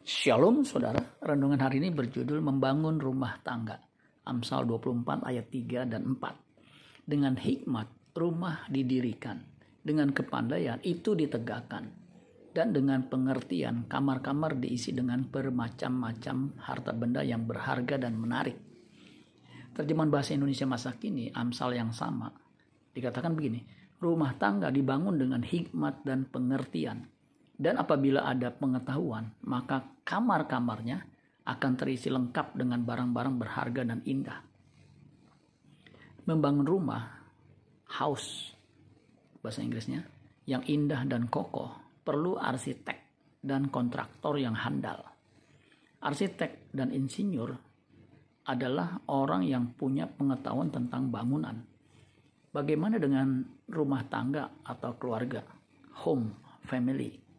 Shalom saudara, renungan hari ini berjudul Membangun Rumah Tangga. Amsal 24 ayat 3 dan 4. Dengan hikmat rumah didirikan, dengan kepandaian itu ditegakkan, dan dengan pengertian kamar-kamar diisi dengan bermacam-macam harta benda yang berharga dan menarik. Terjemahan bahasa Indonesia masa kini, Amsal yang sama, dikatakan begini, rumah tangga dibangun dengan hikmat dan pengertian, dan apabila ada pengetahuan, maka kamar-kamarnya akan terisi lengkap dengan barang-barang berharga dan indah. Membangun rumah, house, bahasa Inggrisnya, yang indah dan kokoh perlu arsitek dan kontraktor yang handal. Arsitek dan insinyur adalah orang yang punya pengetahuan tentang bangunan. Bagaimana dengan rumah tangga atau keluarga, home, family?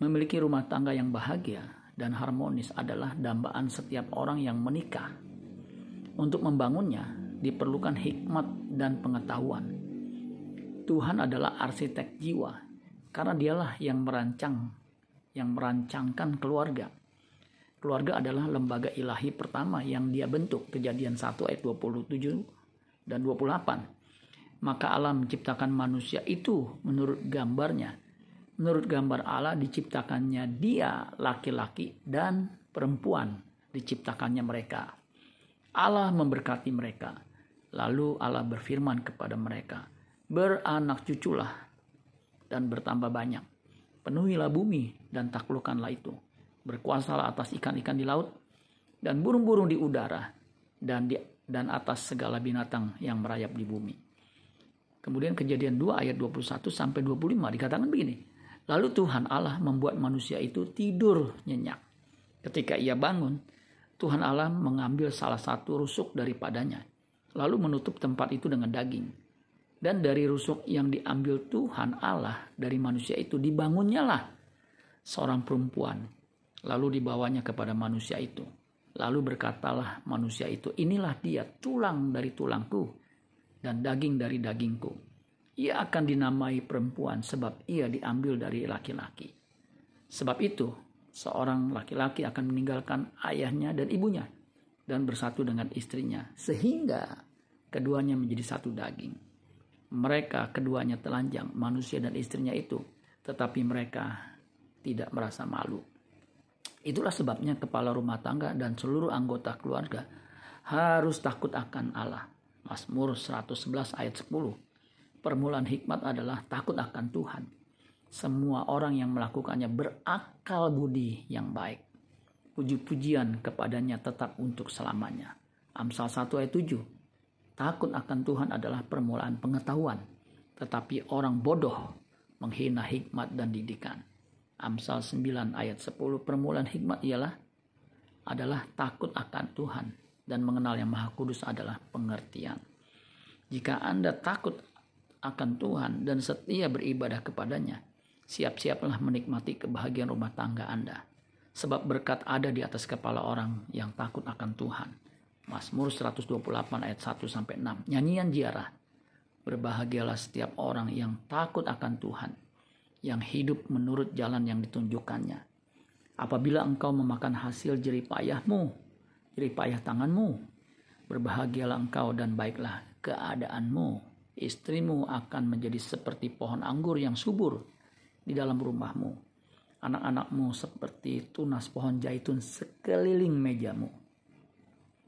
Memiliki rumah tangga yang bahagia dan harmonis adalah dambaan setiap orang yang menikah. Untuk membangunnya diperlukan hikmat dan pengetahuan. Tuhan adalah arsitek jiwa karena dialah yang merancang yang merancangkan keluarga. Keluarga adalah lembaga ilahi pertama yang dia bentuk. Kejadian 1 ayat 27 dan 28. Maka Allah menciptakan manusia itu menurut gambarnya menurut gambar Allah diciptakannya dia laki-laki dan perempuan diciptakannya mereka. Allah memberkati mereka. Lalu Allah berfirman kepada mereka, "Beranak cuculah dan bertambah banyak. Penuhilah bumi dan taklukkanlah itu. Berkuasalah atas ikan-ikan di laut dan burung-burung di udara dan di, dan atas segala binatang yang merayap di bumi." Kemudian kejadian 2 ayat 21 sampai 25 dikatakan begini. Lalu Tuhan Allah membuat manusia itu tidur nyenyak. Ketika ia bangun, Tuhan Allah mengambil salah satu rusuk daripadanya, lalu menutup tempat itu dengan daging. Dan dari rusuk yang diambil Tuhan Allah dari manusia itu dibangunnya lah seorang perempuan, lalu dibawanya kepada manusia itu. Lalu berkatalah manusia itu, inilah dia tulang dari tulangku dan daging dari dagingku ia akan dinamai perempuan sebab ia diambil dari laki-laki. Sebab itu, seorang laki-laki akan meninggalkan ayahnya dan ibunya dan bersatu dengan istrinya sehingga keduanya menjadi satu daging. Mereka keduanya telanjang, manusia dan istrinya itu, tetapi mereka tidak merasa malu. Itulah sebabnya kepala rumah tangga dan seluruh anggota keluarga harus takut akan Allah. Mazmur 111 ayat 10 Permulaan hikmat adalah takut akan Tuhan. Semua orang yang melakukannya berakal budi yang baik. Puji-pujian kepadanya tetap untuk selamanya. Amsal 1 ayat 7. Takut akan Tuhan adalah permulaan pengetahuan. Tetapi orang bodoh menghina hikmat dan didikan. Amsal 9 ayat 10 permulaan hikmat ialah adalah takut akan Tuhan dan mengenal yang maha kudus adalah pengertian. Jika Anda takut akan Tuhan dan setia beribadah kepadanya, siap-siaplah menikmati kebahagiaan rumah tangga Anda. Sebab berkat ada di atas kepala orang yang takut akan Tuhan. Mazmur 128 ayat 1 sampai 6. Nyanyian ziarah. Berbahagialah setiap orang yang takut akan Tuhan, yang hidup menurut jalan yang ditunjukkannya. Apabila engkau memakan hasil jeripayahmu, jeripayah tanganmu, berbahagialah engkau dan baiklah keadaanmu istrimu akan menjadi seperti pohon anggur yang subur di dalam rumahmu. Anak-anakmu seperti tunas pohon zaitun sekeliling mejamu.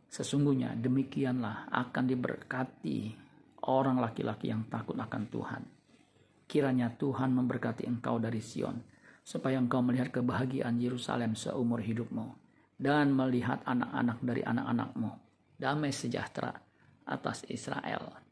Sesungguhnya demikianlah akan diberkati orang laki-laki yang takut akan Tuhan. Kiranya Tuhan memberkati engkau dari Sion, supaya engkau melihat kebahagiaan Yerusalem seumur hidupmu, dan melihat anak-anak dari anak-anakmu, damai sejahtera atas Israel.